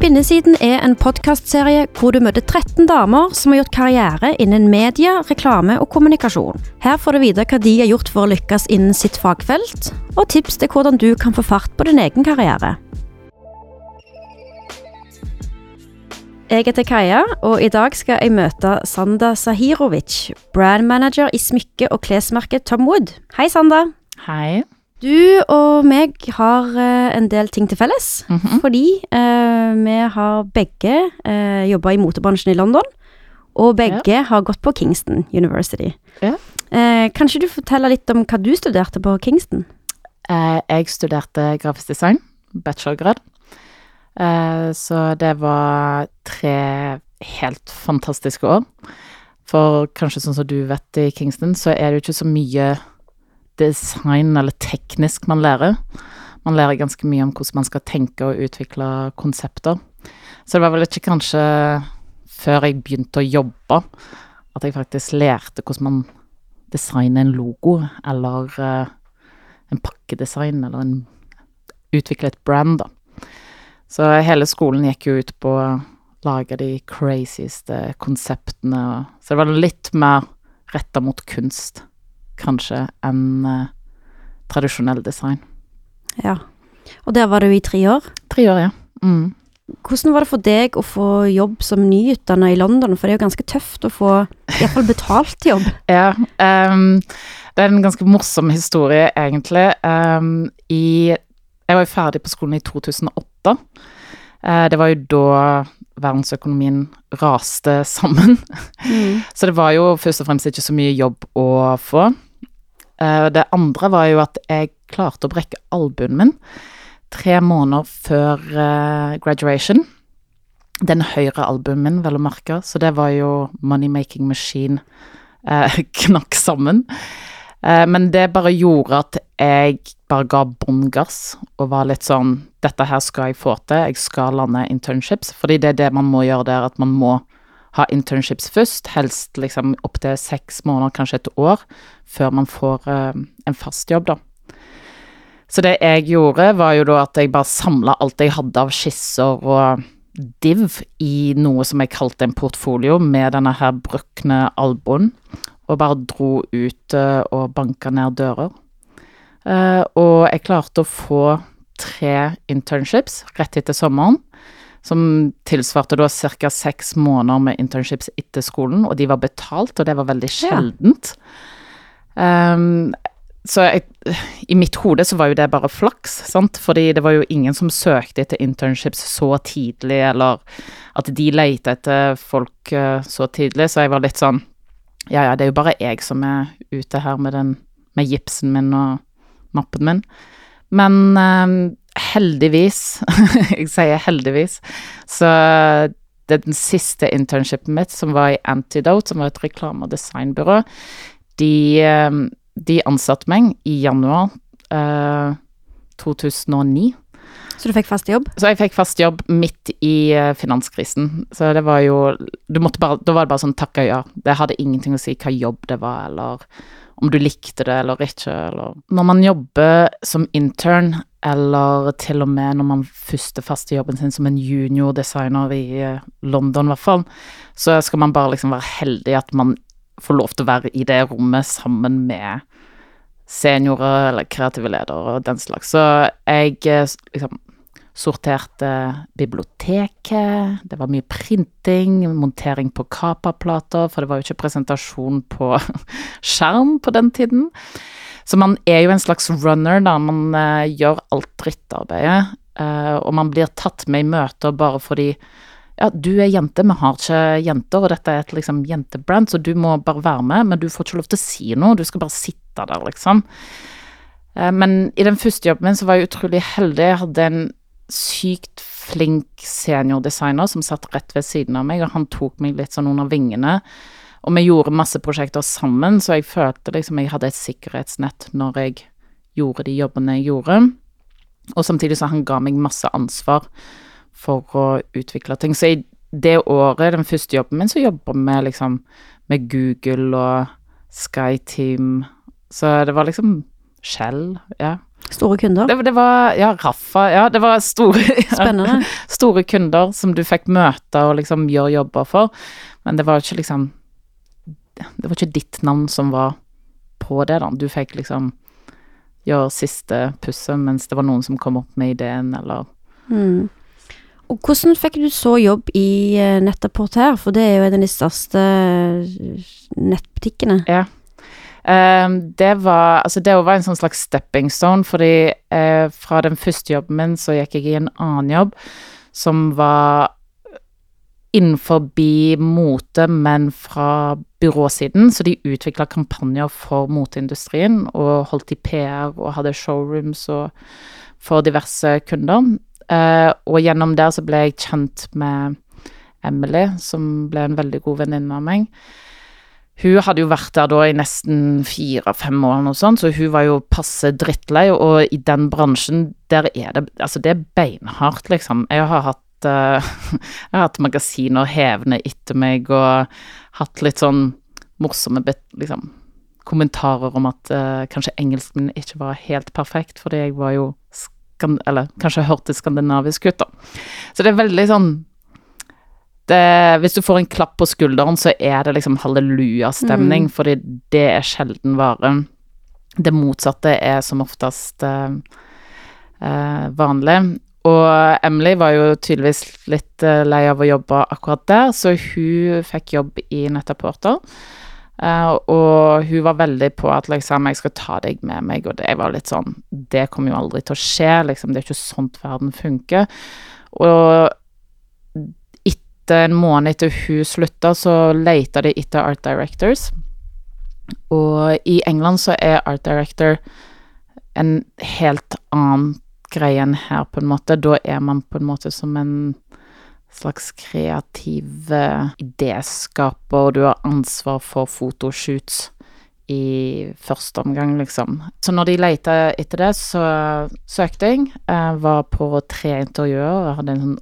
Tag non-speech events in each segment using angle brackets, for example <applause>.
Kvinnesiden er en podkastserie hvor du møter 13 damer som har gjort karriere innen media, reklame og kommunikasjon. Her får du vite hva de har gjort for å lykkes innen sitt fagfelt, og tips til hvordan du kan få fart på din egen karriere. Jeg heter Kaja, og i dag skal jeg møte Sanda Sahirovic, brandmanager i smykke- og klesmerket Tom Wood. Hei, Sanda. Hei. Du og meg har eh, en del ting til felles, Mhm. fordi eh, vi har begge uh, jobba i motebransjen i London, og begge har gått på Kingston University. Ja. Eh, kan ikke du fortelle litt om hva du studerte på Kingston? Eh, jeg studerte grafisk design, bachelorgrad. Eh, så det var tre helt fantastiske år. For kanskje sånn som du vet i Kingston, så er det jo ikke så mye design eller teknisk man lærer. Man lærer ganske mye om hvordan man skal tenke og utvikle konsepter. Så det var vel ikke kanskje før jeg begynte å jobbe at jeg faktisk lærte hvordan man designer en logo, eller eh, en pakkedesign, eller en utvikle et brand, da. Så hele skolen gikk jo ut på å lage de crazieste konseptene, så det var litt mer retta mot kunst, kanskje, enn eh, tradisjonell design. Ja. Og der var du i tre år. Tre år, ja. Mm. Hvordan var det for deg å få jobb som nyutdanna i London, for det er jo ganske tøft å få iallfall betalt jobb? <laughs> Ja, um, det er en ganske morsom historie, egentlig. Um, i, jeg var jo ferdig på skolen i 2008. Uh, det var jo da verdensøkonomien raste sammen. Mm. <laughs> Så det var jo først og fremst ikke så mye jobb å få. Eh, Det andre var jo at jeg klarte å brekke albuen min tre måneder før eh, graduation. Den høyre albuen min, vel å merke, så det var jo Money Making Machine eh, <laughs> knakk sammen. Men det bare gjorde at jeg bare ga bånn gass og var litt sånn Dette her skal jeg få til, jeg skal lande internships. Fordi det er det man må gjøre der, at man må ha internships først. Helst liksom opptil seks måneder, kanskje et år, før man får eh, en fast jobb, da. Så det jeg gjorde, var jo da at jeg bare samla alt jeg hadde av skisser og div i noe som jeg kalte en portfolio, med denne her brukne albuen, og bare dro ut uh, og banka ned dører. Uh, og jeg klarte å få tre internships rett etter sommeren, som tilsvarte da ca. seks måneder med internships etter skolen, og de var betalt, og det var veldig Ja. sjeldent. Ehm, så jeg, i mitt hode så var jo det bare flaks, sant, fordi det var jo ingen som søkte etter internships så tidlig, eller at de leita etter folk eh, så tidlig, så jeg var litt sånn ja ja, det er jo bare jeg som er ute her med den med gipsen min og mappen min. Men eh, heldigvis, <laughs> jeg sier heldigvis, så det er den siste internshipen mitt, som var i Antidote, som var et reklame- og designbyrå, de, eh, de ansatte meg i januar eh, 2009. Så du fikk fast jobb? Så jeg fikk fast jobb midt i eh, finanskrisen. Så det var jo bare, Da var det bare sånn takk og ja. Det hadde ingenting å si hva jobb det var, eller om du likte det eller ikke, eller Når man jobber som intern, eller til og med når man første faste jobben sin som en juniordesigner i eh, London, i hvert fall, så skal man bare liksom være heldig at man får lov til å være i det rommet sammen med seniorer eller kreative ledere og den slags. Så jeg eh, liksom sorterte biblioteket, det var mye printing, montering på kapaplater, for det var jo ikke presentasjon på <laughs> skjerm på den tiden. Så man er jo en slags runner, da. Man uh, gjør alt drittarbeidet, Uh, og man blir tatt med i møter bare fordi ja, du er jente, vi har ikke jenter, og dette er et liksom jentebrand, så du må bare være med, men du får ikke lov til å si noe, du skal bare sitte der, liksom. Eh, Men i den første jobben min så var jeg utrolig heldig. Jeg hadde en sykt flink seniordesigner som satt rett ved siden av meg, og han tok meg litt sånn under vingene. Og vi gjorde masse prosjekter sammen, så jeg følte liksom jeg hadde et sikkerhetsnett når jeg gjorde de jobbene jeg gjorde. Og samtidig så han ga meg masse ansvar for å utvikle ting. Så i det året, den første jobben min, så jobber vi liksom med Google og SkyTeam. Så det var liksom Shell, ja. Store kunder. Det, det var Ja, Raffa, ja. Det var store <laughs> Spennende. Store kunder som du fikk møte og liksom gjøre jobber for. Men det var ikke liksom Det var ikke ditt navn som var på det, da. Du fikk liksom gjøre siste pusset mens det var noen som kom opp med ideen, eller Mm. Og hvordan fikk du så jobb i Nettapport Nettaport her, for det er jo en av de største nettbutikkene? nettbutikkene. Um, det var Altså, det var en sånn slags stepping stone, fordi eh, fra den første jobben min så gikk jeg i en annen jobb som var innenfor mote, men fra byråsiden. Så de utvikla kampanjer for moteindustrien og holdt i PR og hadde showrooms og for diverse kunder. Eh, og gjennom der så ble jeg kjent med Emily, som ble en veldig god venninne av meg. Hun hadde jo vært der da i nesten fire-fem år, noe sånt, så hun var jo passe drittlei, og i den bransjen, der er det Altså, det er beinhardt, liksom. Jeg har hatt eh, <laughs> Jeg har hatt magasiner hevende etter meg, og hatt litt sånn morsomme liksom, kommentarer om at uh, kanskje engelsken min ikke var helt perfekt, fordi jeg var jo Eller kanskje hørtes skandinavisk ut, da. Så det er veldig sånn det, hvis du får en klapp på skulderen, så er det liksom hallelujastemning, Mm. fordi det er sjelden vare. Det motsatte er som oftest uh, uh, vanlig. Og Emily var jo tydeligvis litt eh, lei av å jobbe akkurat der, så hun fikk jobb i Nettaporter. Eh, og hun var veldig på at liksom, jeg skal ta deg med meg, og det var litt sånn Det kommer jo aldri til å skje, liksom. Det er ikke sånt verden funker. Og etter en måned etter hun slutta, så leita de etter art directors. Og i England så er art director en helt annen greie enn her, på en måte. Da er man på en måte som en slags kreativ eh, idéskaper, og du har ansvar for fotoshoots i første omgang, liksom. Så når de leita etter det, så søkte jeg. Jeg var på tre intervjuer. Jeg hadde en sånn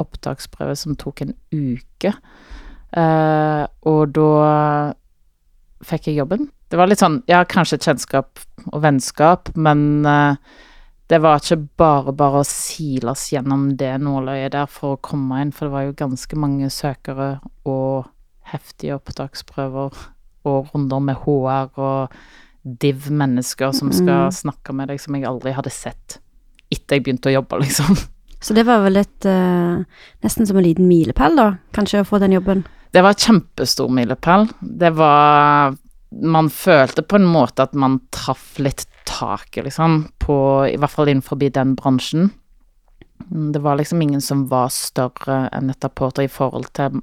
opptaksprøve som tok en uke. Eh, og da fikk jeg jobben. Det var litt sånn, ja, kanskje kjennskap og vennskap, men eh, det var ikke bare bare å siles gjennom det nåløyet der for å komme inn, for det var jo ganske mange søkere og heftige opptaksprøver og runder med HR og div-mennesker som skal Mm. snakke med deg, som jeg aldri hadde sett etter jeg begynte å jobbe, <laughs> liksom. Så det var vel et uh, Nesten som en liten milepæl, da, kanskje, å få den jobben. Det var kjempestor milepæl. Det var Man følte på en måte at man traff litt taket, liksom, på I hvert fall innenfor den bransjen. Det var liksom ingen som var større enn Nettaporter i forhold til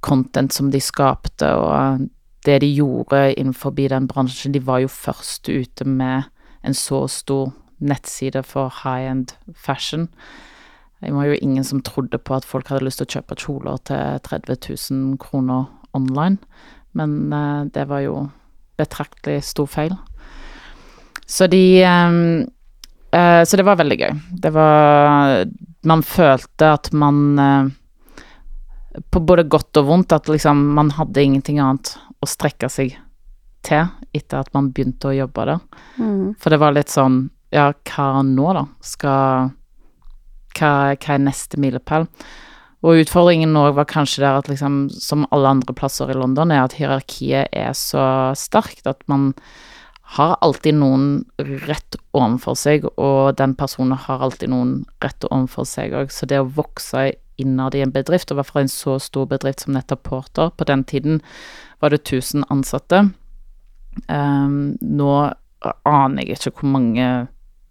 content som de skapte, og det de gjorde innenfor den bransjen. De var jo først ute med en så stor nettside for high-end fashion. Det var jo ingen som trodde på at folk hadde lyst til å kjøpe kjoler til 30 000 kroner online, men eh, det var jo betraktelig stor feil. Så de eh, eh, Så det var veldig gøy. Det var Man følte at man eh, På både godt og vondt at liksom man hadde ingenting annet å strekke seg til etter at man begynte å jobbe der. Mm. For det var litt sånn Ja, hva nå, da? Skal Hva, hva er neste milepæl? Og utfordringen nå var kanskje der at liksom, som alle andre plasser i London, er at hierarkiet er så sterkt at man har alltid noen rett ovenfor seg, og den personen har alltid noen rett ovenfor seg òg. Så det å vokse innad i en bedrift, og i hvert fall en så stor bedrift som nettopp Porter På den tiden var det 1000 ansatte. Um, nå aner jeg ikke hvor mange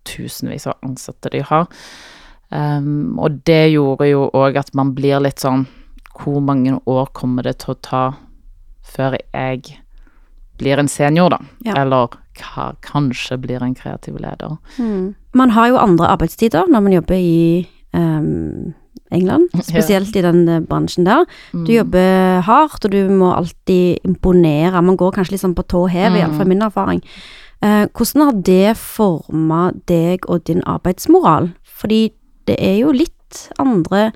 tusenvis av ansatte de har. Um, og det gjorde jo òg at man blir litt sånn Hvor mange år kommer det til å ta før jeg blir en senior, da? Ja. Eller kanskje blir en kreativ leder. Mm. Man har jo andre arbeidstider når man jobber i um, England, <laughs> spesielt i den eh, bransjen der. Mm. Du jobber hardt, og du må alltid imponere. Man går kanskje litt sånn på tå hev, Mm. iallfall min erfaring. Eh, hvordan har det forma deg og din arbeidsmoral? Fordi det er jo litt andre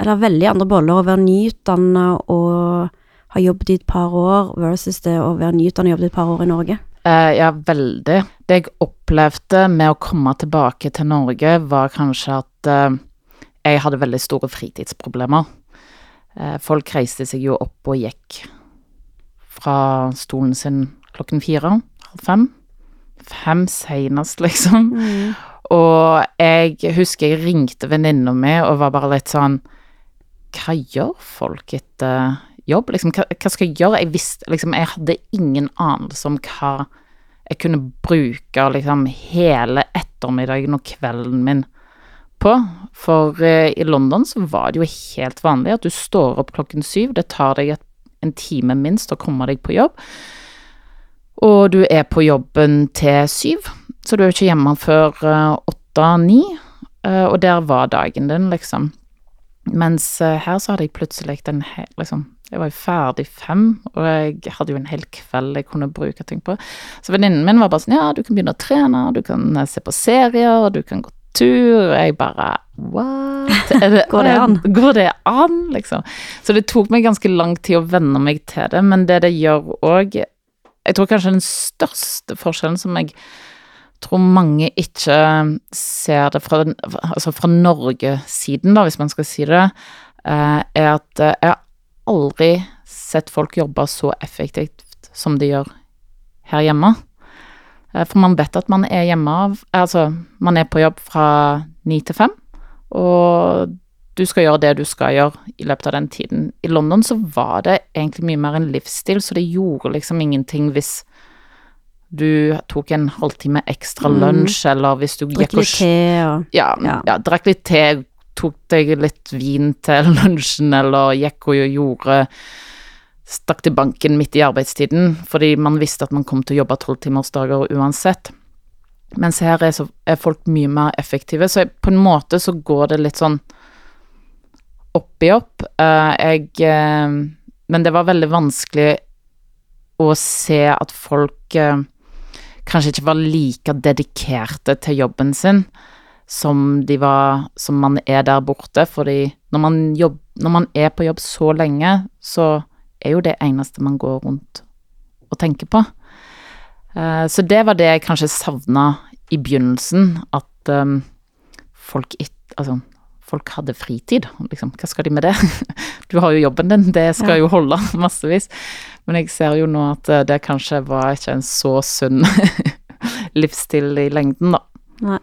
Eller veldig andre boller å være nyutdanna og ha jobbet i et par år versus det å være nyutdannet og jobbet et par år i Norge. Uh, ja, veldig. Det jeg opplevde med å komme tilbake til Norge, var kanskje at uh, jeg hadde veldig store fritidsproblemer. Uh, folk reiste seg jo opp og gikk fra stolen sin klokken fire, halv fem. Fem seinest, liksom. Og jeg husker jeg ringte venninna mi og var bare litt sånn Hva gjør folk etter jobb? Liksom, hva, hva skal jeg gjøre? Jeg visste liksom Jeg hadde ingen anelse om hva jeg kunne bruke liksom hele ettermiddagen og kvelden min på. For eh, i London så var det jo helt vanlig at du står opp klokken syv. Det tar deg et, en time minst å komme deg på jobb. Og du er på jobben til syv, så du er ikke hjemme før eh, åtte-ni. eh, og der var dagen din, liksom. Mens eh, her så hadde jeg plutselig den liksom, Jeg var jo ferdig fem, og jeg hadde jo en hel kveld jeg kunne bruke ting på. Så venninnen min var bare sånn Ja, du kan begynne å trene, du kan eh, se på serier, du kan gå tur. Og jeg bare What? <laughs> Det, Går det an? <laughs> Går det an, liksom? Så det tok meg ganske lang tid å venne meg til det, men det det gjør òg Jeg tror kanskje den største forskjellen som jeg tror mange ikke ser det fra, altså fra Norge-siden, da, hvis man skal si det, eh, er at eh, jeg har aldri sett folk jobbe så effektivt som de gjør her hjemme. Eh, For man vet at man er hjemme av Altså, man er på jobb fra ni til fem, og du skal gjøre det du skal gjøre i løpet av den tiden. I London så var det egentlig mye mer en livsstil, så det gjorde liksom ingenting hvis du tok en halvtime ekstra Mm. lunsj, eller hvis du gikk og Drakk litt te og ja, Ja. ja. drakk litt te, tok deg litt vin til lunsjen, eller gikk og gjorde Stakk til banken midt i arbeidstiden, fordi man visste at man kom til å jobbe tolvtimersdager uansett. Mens her er, så, er folk mye mer effektive, så jeg, på en måte så går det litt sånn opp i opp. Uh, jeg uh, Men det var veldig vanskelig å se at folk uh, kanskje ikke var like dedikerte til jobben sin som de var Som man er der borte, fordi når man, jobb, når man er på jobb så lenge, så er jo det eneste man går rundt og tenker på. Eh, så det var det jeg kanskje savna i begynnelsen, at um, folk Altså, folk hadde fritid, liksom. Hva skal de med det? <laughs> Du har jo jobben din, det skal Ja. jo holde <laughs> massevis. Men jeg ser jo nå at eh, det kanskje var ikke en så sunn <laughs> livsstil i lengden, da. Nei.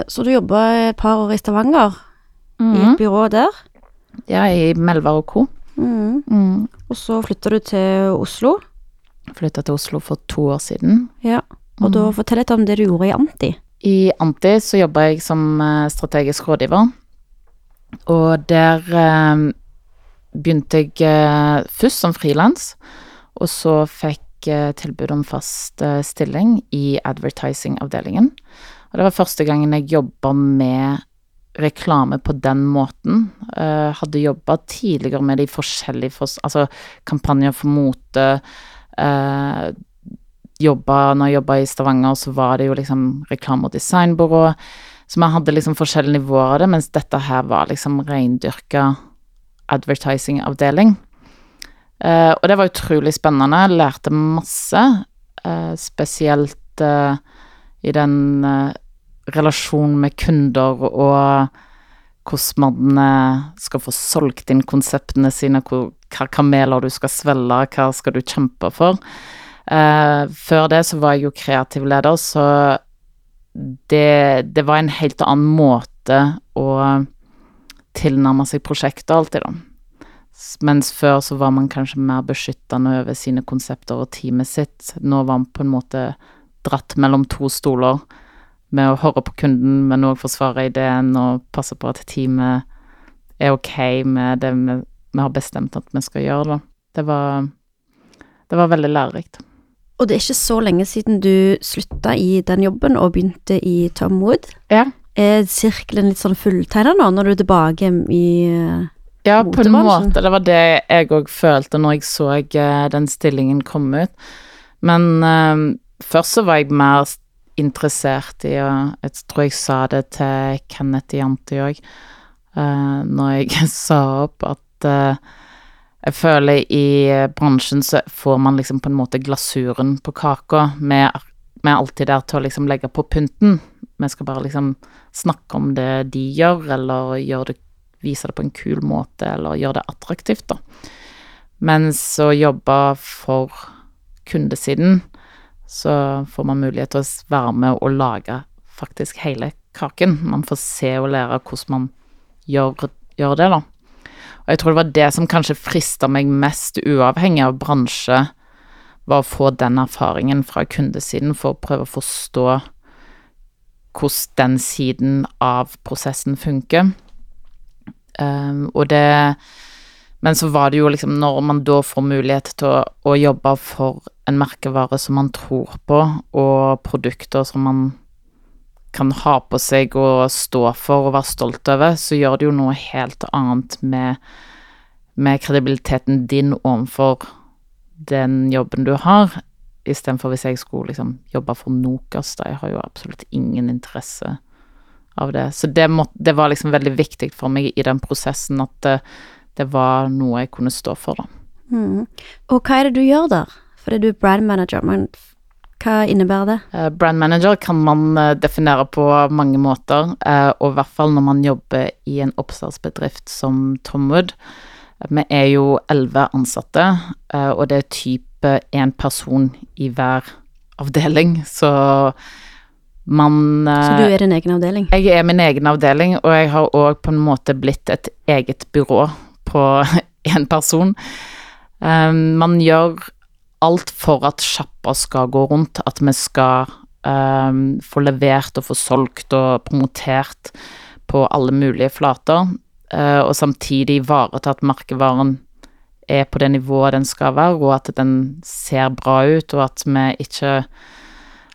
Eh, så du jobba et par år i Stavanger, i Mhm. et byrå der. Ja, i Melvar og co. Mm. Mm. Og så flytta du til Oslo. Flytta til Oslo for to år siden. Ja. Og da fortell litt om det du gjorde i Anti. I Anti så jobba jeg som eh, strategisk rådgiver, og der eh, begynte jeg eh, først som frilans, og så fikk jeg tilbud om fast eh, stilling i advertising-avdelingen. Og det var første gangen jeg jobba med reklame på den måten. Uh, hadde jobba tidligere med de forskjellige for, altså kampanjer for mote. Uh, jobba, når jeg jobba i Stavanger, så var det jo liksom reklame- og designbyrå. Så vi hadde liksom forskjellige nivåer av det, mens dette her var liksom reindyrka advertising-avdeling. Uh, og det var utrolig spennende. Lærte masse, Uh, spesielt uh, i den relasjonen med kunder og hvordan man eh, skal få solgt inn konseptene sine, hva kameler du skal svelge, hva skal du kjempe for. Uh, før det så var jeg jo kreativ leder, så det, det var en helt annen måte å tilnærme seg prosjektet alltid, da. Mens før så var man kanskje mer beskyttende over sine konsepter og teamet sitt. Nå var man på en måte dratt mellom to stoler med å høre på kunden, men òg forsvare ideen og passe på at teamet er ok med det vi, vi har bestemt at vi skal gjøre, da. Det var, det var veldig lærerikt. Og det er ikke så lenge siden du slutta i den jobben og begynte i Tom Wood. Ja. Er sirkelen litt sånn fulltegna nå, når du er tilbake i eh, Ja, på en måte. Det var det jeg òg følte når jeg så eh, den stillingen komme ut. Men um, først så var jeg mer interessert i å Jeg tror jeg sa det til Kenneth Janti òg, når jeg <laughs> sa opp at uh, Jeg føler i bransjen så får man liksom på en måte glasuren på kaka. Vi er alltid der til å liksom legge på pynten. Vi skal bare liksom snakke om det de gjør, eller gjør det, vise det på en kul måte, eller gjøre det attraktivt, da. Mens å jobbe for kundesiden, så får man mulighet til å være med og lage faktisk hele kaken. Man får se og lære hvordan man gjør, gjør det, da. Og jeg tror det var det som kanskje frista meg mest, uavhengig av bransje, var å få den erfaringen fra kundesiden for å prøve å forstå hvordan den siden av prosessen funker. Um, og det Men så var det jo liksom Når man da får mulighet til å, å jobbe for en merkevare som man tror på, og produkter som man kan ha på seg og stå for og være stolt over, så gjør det jo noe helt annet med, med kredibiliteten din overfor den jobben du har, istedenfor hvis jeg skulle liksom jobbe for Nokas, da. Jeg har jo absolutt ingen interesse av det. Så det, må, det var liksom veldig viktig for meg i den prosessen at det, det var noe jeg kunne stå for, da. Mm. Og hva er det du gjør der? Fordi du er brand manager, men hva innebærer det? Uh, brand manager kan man uh, definere på mange måter, uh, og i hvert fall når man jobber i en oppstartsbedrift som Tomwood. Vi er jo elleve ansatte, og det er type én person i hver avdeling, så man Så du er din egen avdeling? Jeg er min egen avdeling, og jeg har òg på en måte blitt et eget byrå på <laughs> én person. man gjør alt for at sjappa skal gå rundt, at vi skal um, få levert og få solgt og promotert på alle mulige flater, uh, og samtidig ivareta at merkevaren er på det nivået den skal være, og at den ser bra ut, og at vi ikke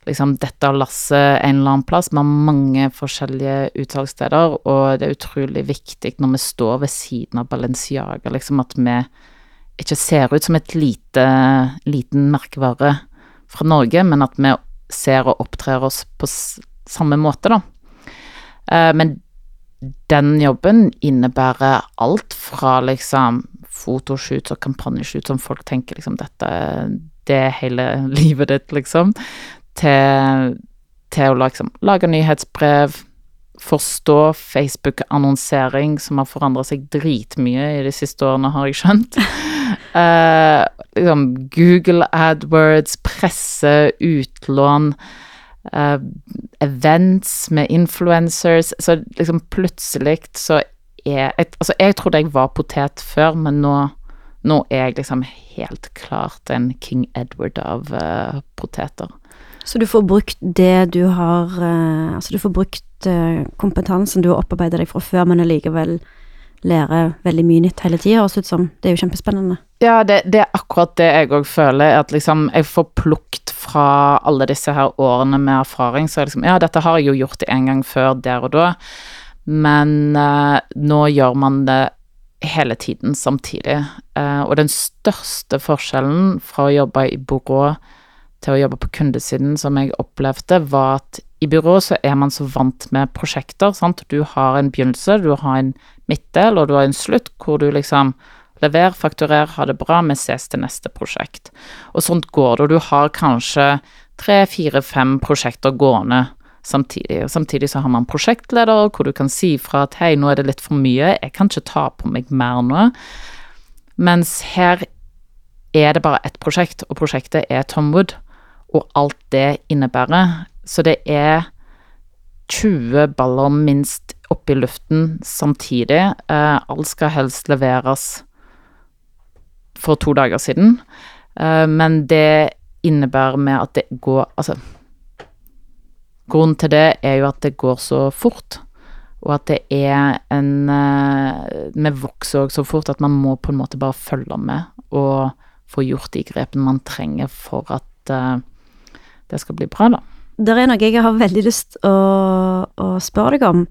liksom dette lasset en eller annen plass. Vi har mange forskjellige utsalgssteder, og det er utrolig viktig når vi står ved siden av Balenciaga, liksom at vi ikke ser ut som et lite, liten merkevare fra Norge, men at vi ser og opptrer oss på samme måte, da. Eh, men den jobben innebærer alt fra liksom fotoshoots og kampanjeshoots som folk tenker liksom dette det er hele <laughs> livet ditt, liksom, til, til å liksom lage nyhetsbrev, forstå Facebook-annonsering, som har forandra seg dritmye i de siste årene, har jeg skjønt. Uh, liksom Google AdWords, presse, utlån, uh, events med influencers Så liksom plutselig så er Altså, jeg trodde jeg var potet før, men nå, nå er jeg liksom helt klart en King Edward av uh, poteter. Så du får brukt det du har Altså, du får brukt kompetansen du har opparbeidet deg fra før, men allikevel lærer veldig mye nytt hele tida, høres ut som. Det er jo kjempespennende. Ja, det, det er akkurat det jeg òg føler, at liksom jeg får plukt fra alle disse her årene med erfaring, så liksom Ja, dette har jeg jo gjort en gang før, der og da, men uh, nå gjør man det hele tiden samtidig. Uh, og den største forskjellen fra å jobbe i byrå til å jobbe på kundesiden, som jeg opplevde, var at i byrå så er man så vant med prosjekter, sant. Du har en begynnelse, du har en midtdel, og du har en slutt hvor du liksom lever, fakturer, ha det bra, vi ses til neste prosjekt. Og sånt går det, og du har kanskje tre, fire, fem prosjekter gående samtidig. Og samtidig så har man prosjektleder hvor du kan si fra at hei, nå er det litt for mye, jeg kan ikke ta på meg mer nå. Mens her er det bare ett prosjekt, og prosjektet er Tom Wood og alt det innebærer. Så det er 20 baller minst opp i luften samtidig. Eh, alt skal helst leveres for to dager siden, eh, men det innebærer med at det går Altså, grunnen til det er jo at det går så fort. Og at det er en eh, Vi vokser òg så fort at man må på en måte bare følge med og få gjort de grepene man trenger for at uh, det skal bli bra, da. Det er noe jeg har veldig lyst å, å spørre deg om,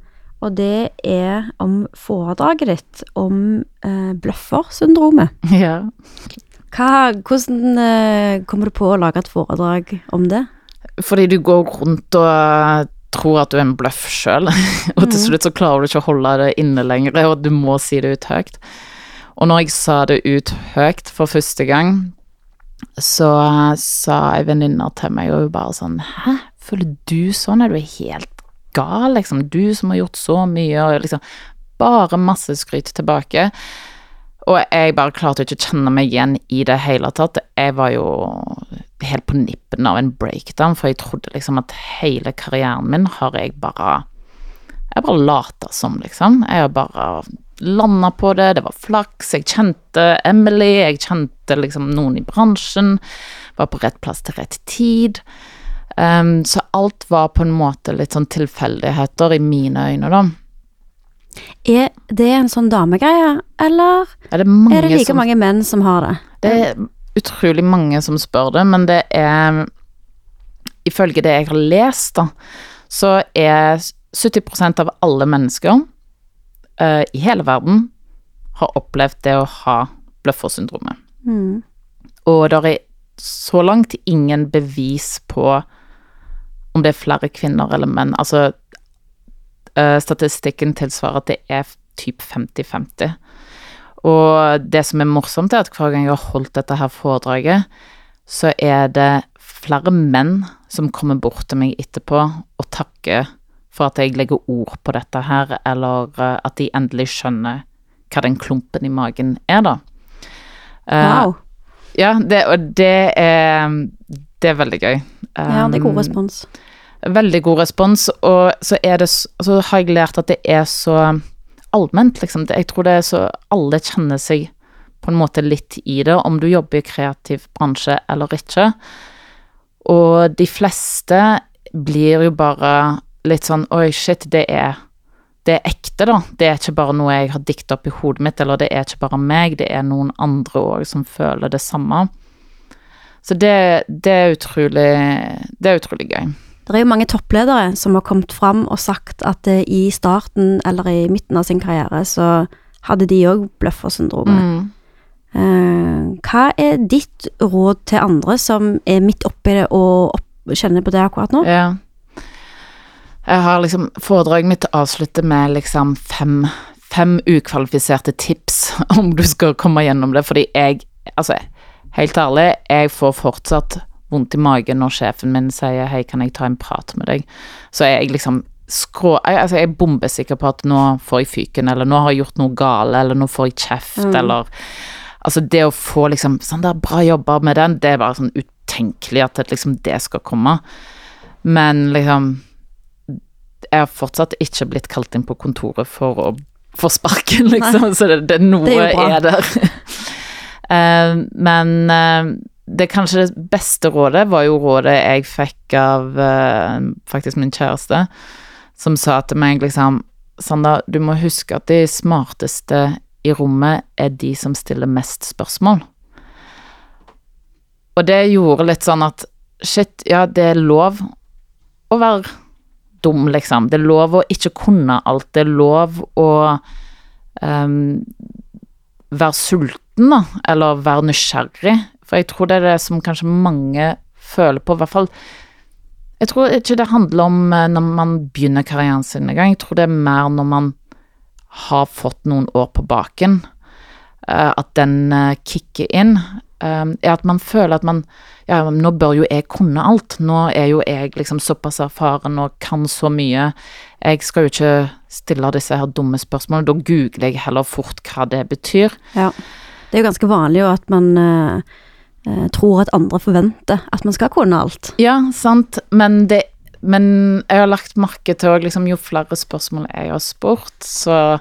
og det er om foredraget ditt om eh, bløffersyndromet. <laughs> Ja. Hva, hvordan eh, kommer du på å lage et foredrag om det? Fordi du går rundt og eh, tror at du er en bløff sjøl, <laughs> og til mhm. slutt så klarer du ikke å holde det inne lenger, og du må si det ut høyt. Og når jeg sa det ut høyt for første gang, så sa ei venninne til meg, og hun bare sånn Hæ, føler du sånn? Er du helt gal, liksom? Du som har gjort så mye, og liksom Bare masse skryt tilbake. Og jeg bare klarte ikke å kjenne meg igjen i det hele tatt. Jeg var jo helt på nippen av en breakdown, for jeg trodde liksom at hele karrieren min har jeg bare Jeg bare lata som, liksom. Jeg har bare landa på det, det var flaks. Jeg kjente Emily, jeg kjente liksom noen i bransjen. Var på rett plass til rett tid. Så alt var på en måte litt sånn tilfeldigheter i mine øyne, da. Er det en sånn damegreie, eller Er det, er det like som, mange menn som har det? det er utrolig mange som spør det, men det er Ifølge det jeg har lest, da, så er 70% av alle mennesker uh, i hele verden har opplevd det å ha bløffersyndromet. Mm. Og det er så langt ingen bevis på om det er flere kvinner eller menn. Altså, eh, statistikken tilsvarer at det er typ 50-50. Og det som er morsomt, er at hver gang jeg har holdt dette her foredraget, så er det flere menn som kommer bort til meg etterpå og takker for at jeg legger ord på dette her, eller eh, at de endelig skjønner hva den klumpen i magen er, da. Eh, Wow. Ja, det, og det er, det er veldig gøy. Ja, det er god Um, respons. Veldig god respons, og så, er det, så har jeg lært at det er så allment, liksom. Jeg tror det er så Alle kjenner seg på en måte litt i det, om du jobber i kreativ bransje eller ikke. Og de fleste blir jo bare litt sånn Oi, shit, det er det er ekte, da. Det er ikke bare noe jeg har dikta opp i hodet mitt, eller det er ikke bare meg, det er noen andre òg som føler det samme. Så det, det er utrolig Det er utrolig gøy. Det er jo mange toppledere som har kommet fram og sagt at eh, i starten eller i midten av sin karriere så hadde de òg bløffersyndromet. Mm. Eh, hva er ditt råd til andre som er midt oppi det og opp, kjenner på det akkurat nå? Ja. Jeg har liksom Foredraget mitt avslutter med liksom fem, fem ukvalifiserte tips <laughs> om du skal komme gjennom det, fordi jeg Altså, helt ærlig, jeg får fortsatt vondt i magen når sjefen min sier 'hei, kan jeg ta en prat med deg', så er jeg liksom skrå... Jeg, altså, jeg er bombesikker på at nå får jeg fyken, eller nå har jeg gjort noe gale, eller nå får jeg kjeft, Mm. eller Altså, det å få liksom sånn der bra jobber med den, det er bare sånn utenkelig at det, liksom det skal komme. Men liksom Jeg har fortsatt ikke blitt kalt inn på kontoret for å få sparken, liksom, så det, det noe Det er er der. uh, <laughs> men uh, det kanskje det beste rådet var jo rådet jeg fikk av uh, faktisk min kjæreste, som sa til meg liksom Sanda, du må huske at de smarteste i rommet er de som stiller mest spørsmål. Og det gjorde litt sånn at shit, ja, det er lov å være dum, liksom. Det er lov å ikke kunne alt. Det er lov å um, være sulten, da, eller være nysgjerrig. For jeg tror det er det som kanskje mange føler på, i hvert fall Jeg tror ikke det handler om eh, når man begynner karrieren sin engang. Jeg tror det er mer når man har fått noen år på baken, eh, at den eh, kicker inn. Eh, er at man føler at man Ja, nå bør jo jeg kunne alt. Nå er jo jeg liksom såpass erfaren og kan så mye. Jeg skal jo ikke stille disse her dumme spørsmålene. Da googler jeg heller fort hva det betyr. Ja. Det er jo ganske vanlig jo at man eh, eh, tror at andre forventer at man skal kunne alt. Ja, sant, men det Men jeg har lagt merke til òg, liksom, jo flere spørsmål jeg har spurt, så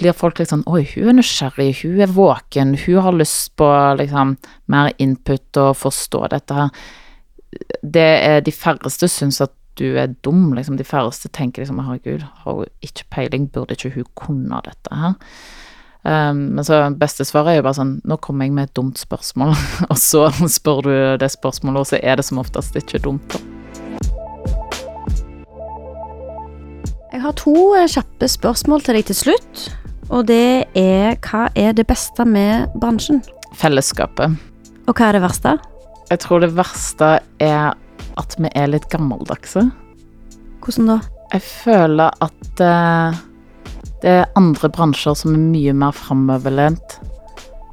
blir folk litt sånn Oi, hun er nysgjerrig, hun er våken, hun har lyst på liksom mer input og forstå dette her. Det er de færreste syns at du er dum, liksom. De færreste tenker liksom herregud, har hun ikke peiling, burde ikke hun kunne dette her? Um, men så beste svaret er jo bare sånn Nå kommer jeg med et dumt spørsmål, <laughs> og så spør du det spørsmålet, og så er det som oftest ikke dumt. da. Jeg har to eh, kjappe spørsmål til deg til slutt. Og det er hva er det beste med bransjen? Fellesskapet. Og hva er det verste? Jeg tror det verste er at vi er litt gammeldagse. Hvordan da? Jeg føler at eh, det er andre bransjer som er mye mer framoverlent.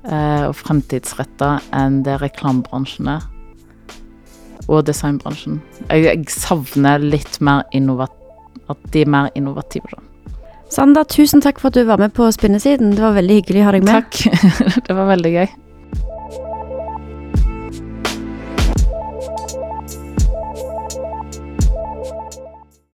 eh, og fremtidsretta enn det reklamebransjen er. Og designbransjen. Jeg, jeg savner litt mer innovat at de er mer innovative, da. Sander, tusen takk for at du var med på Spinnesiden. Det var veldig hyggelig å ha deg med. Takk. <laughs> det var veldig gøy.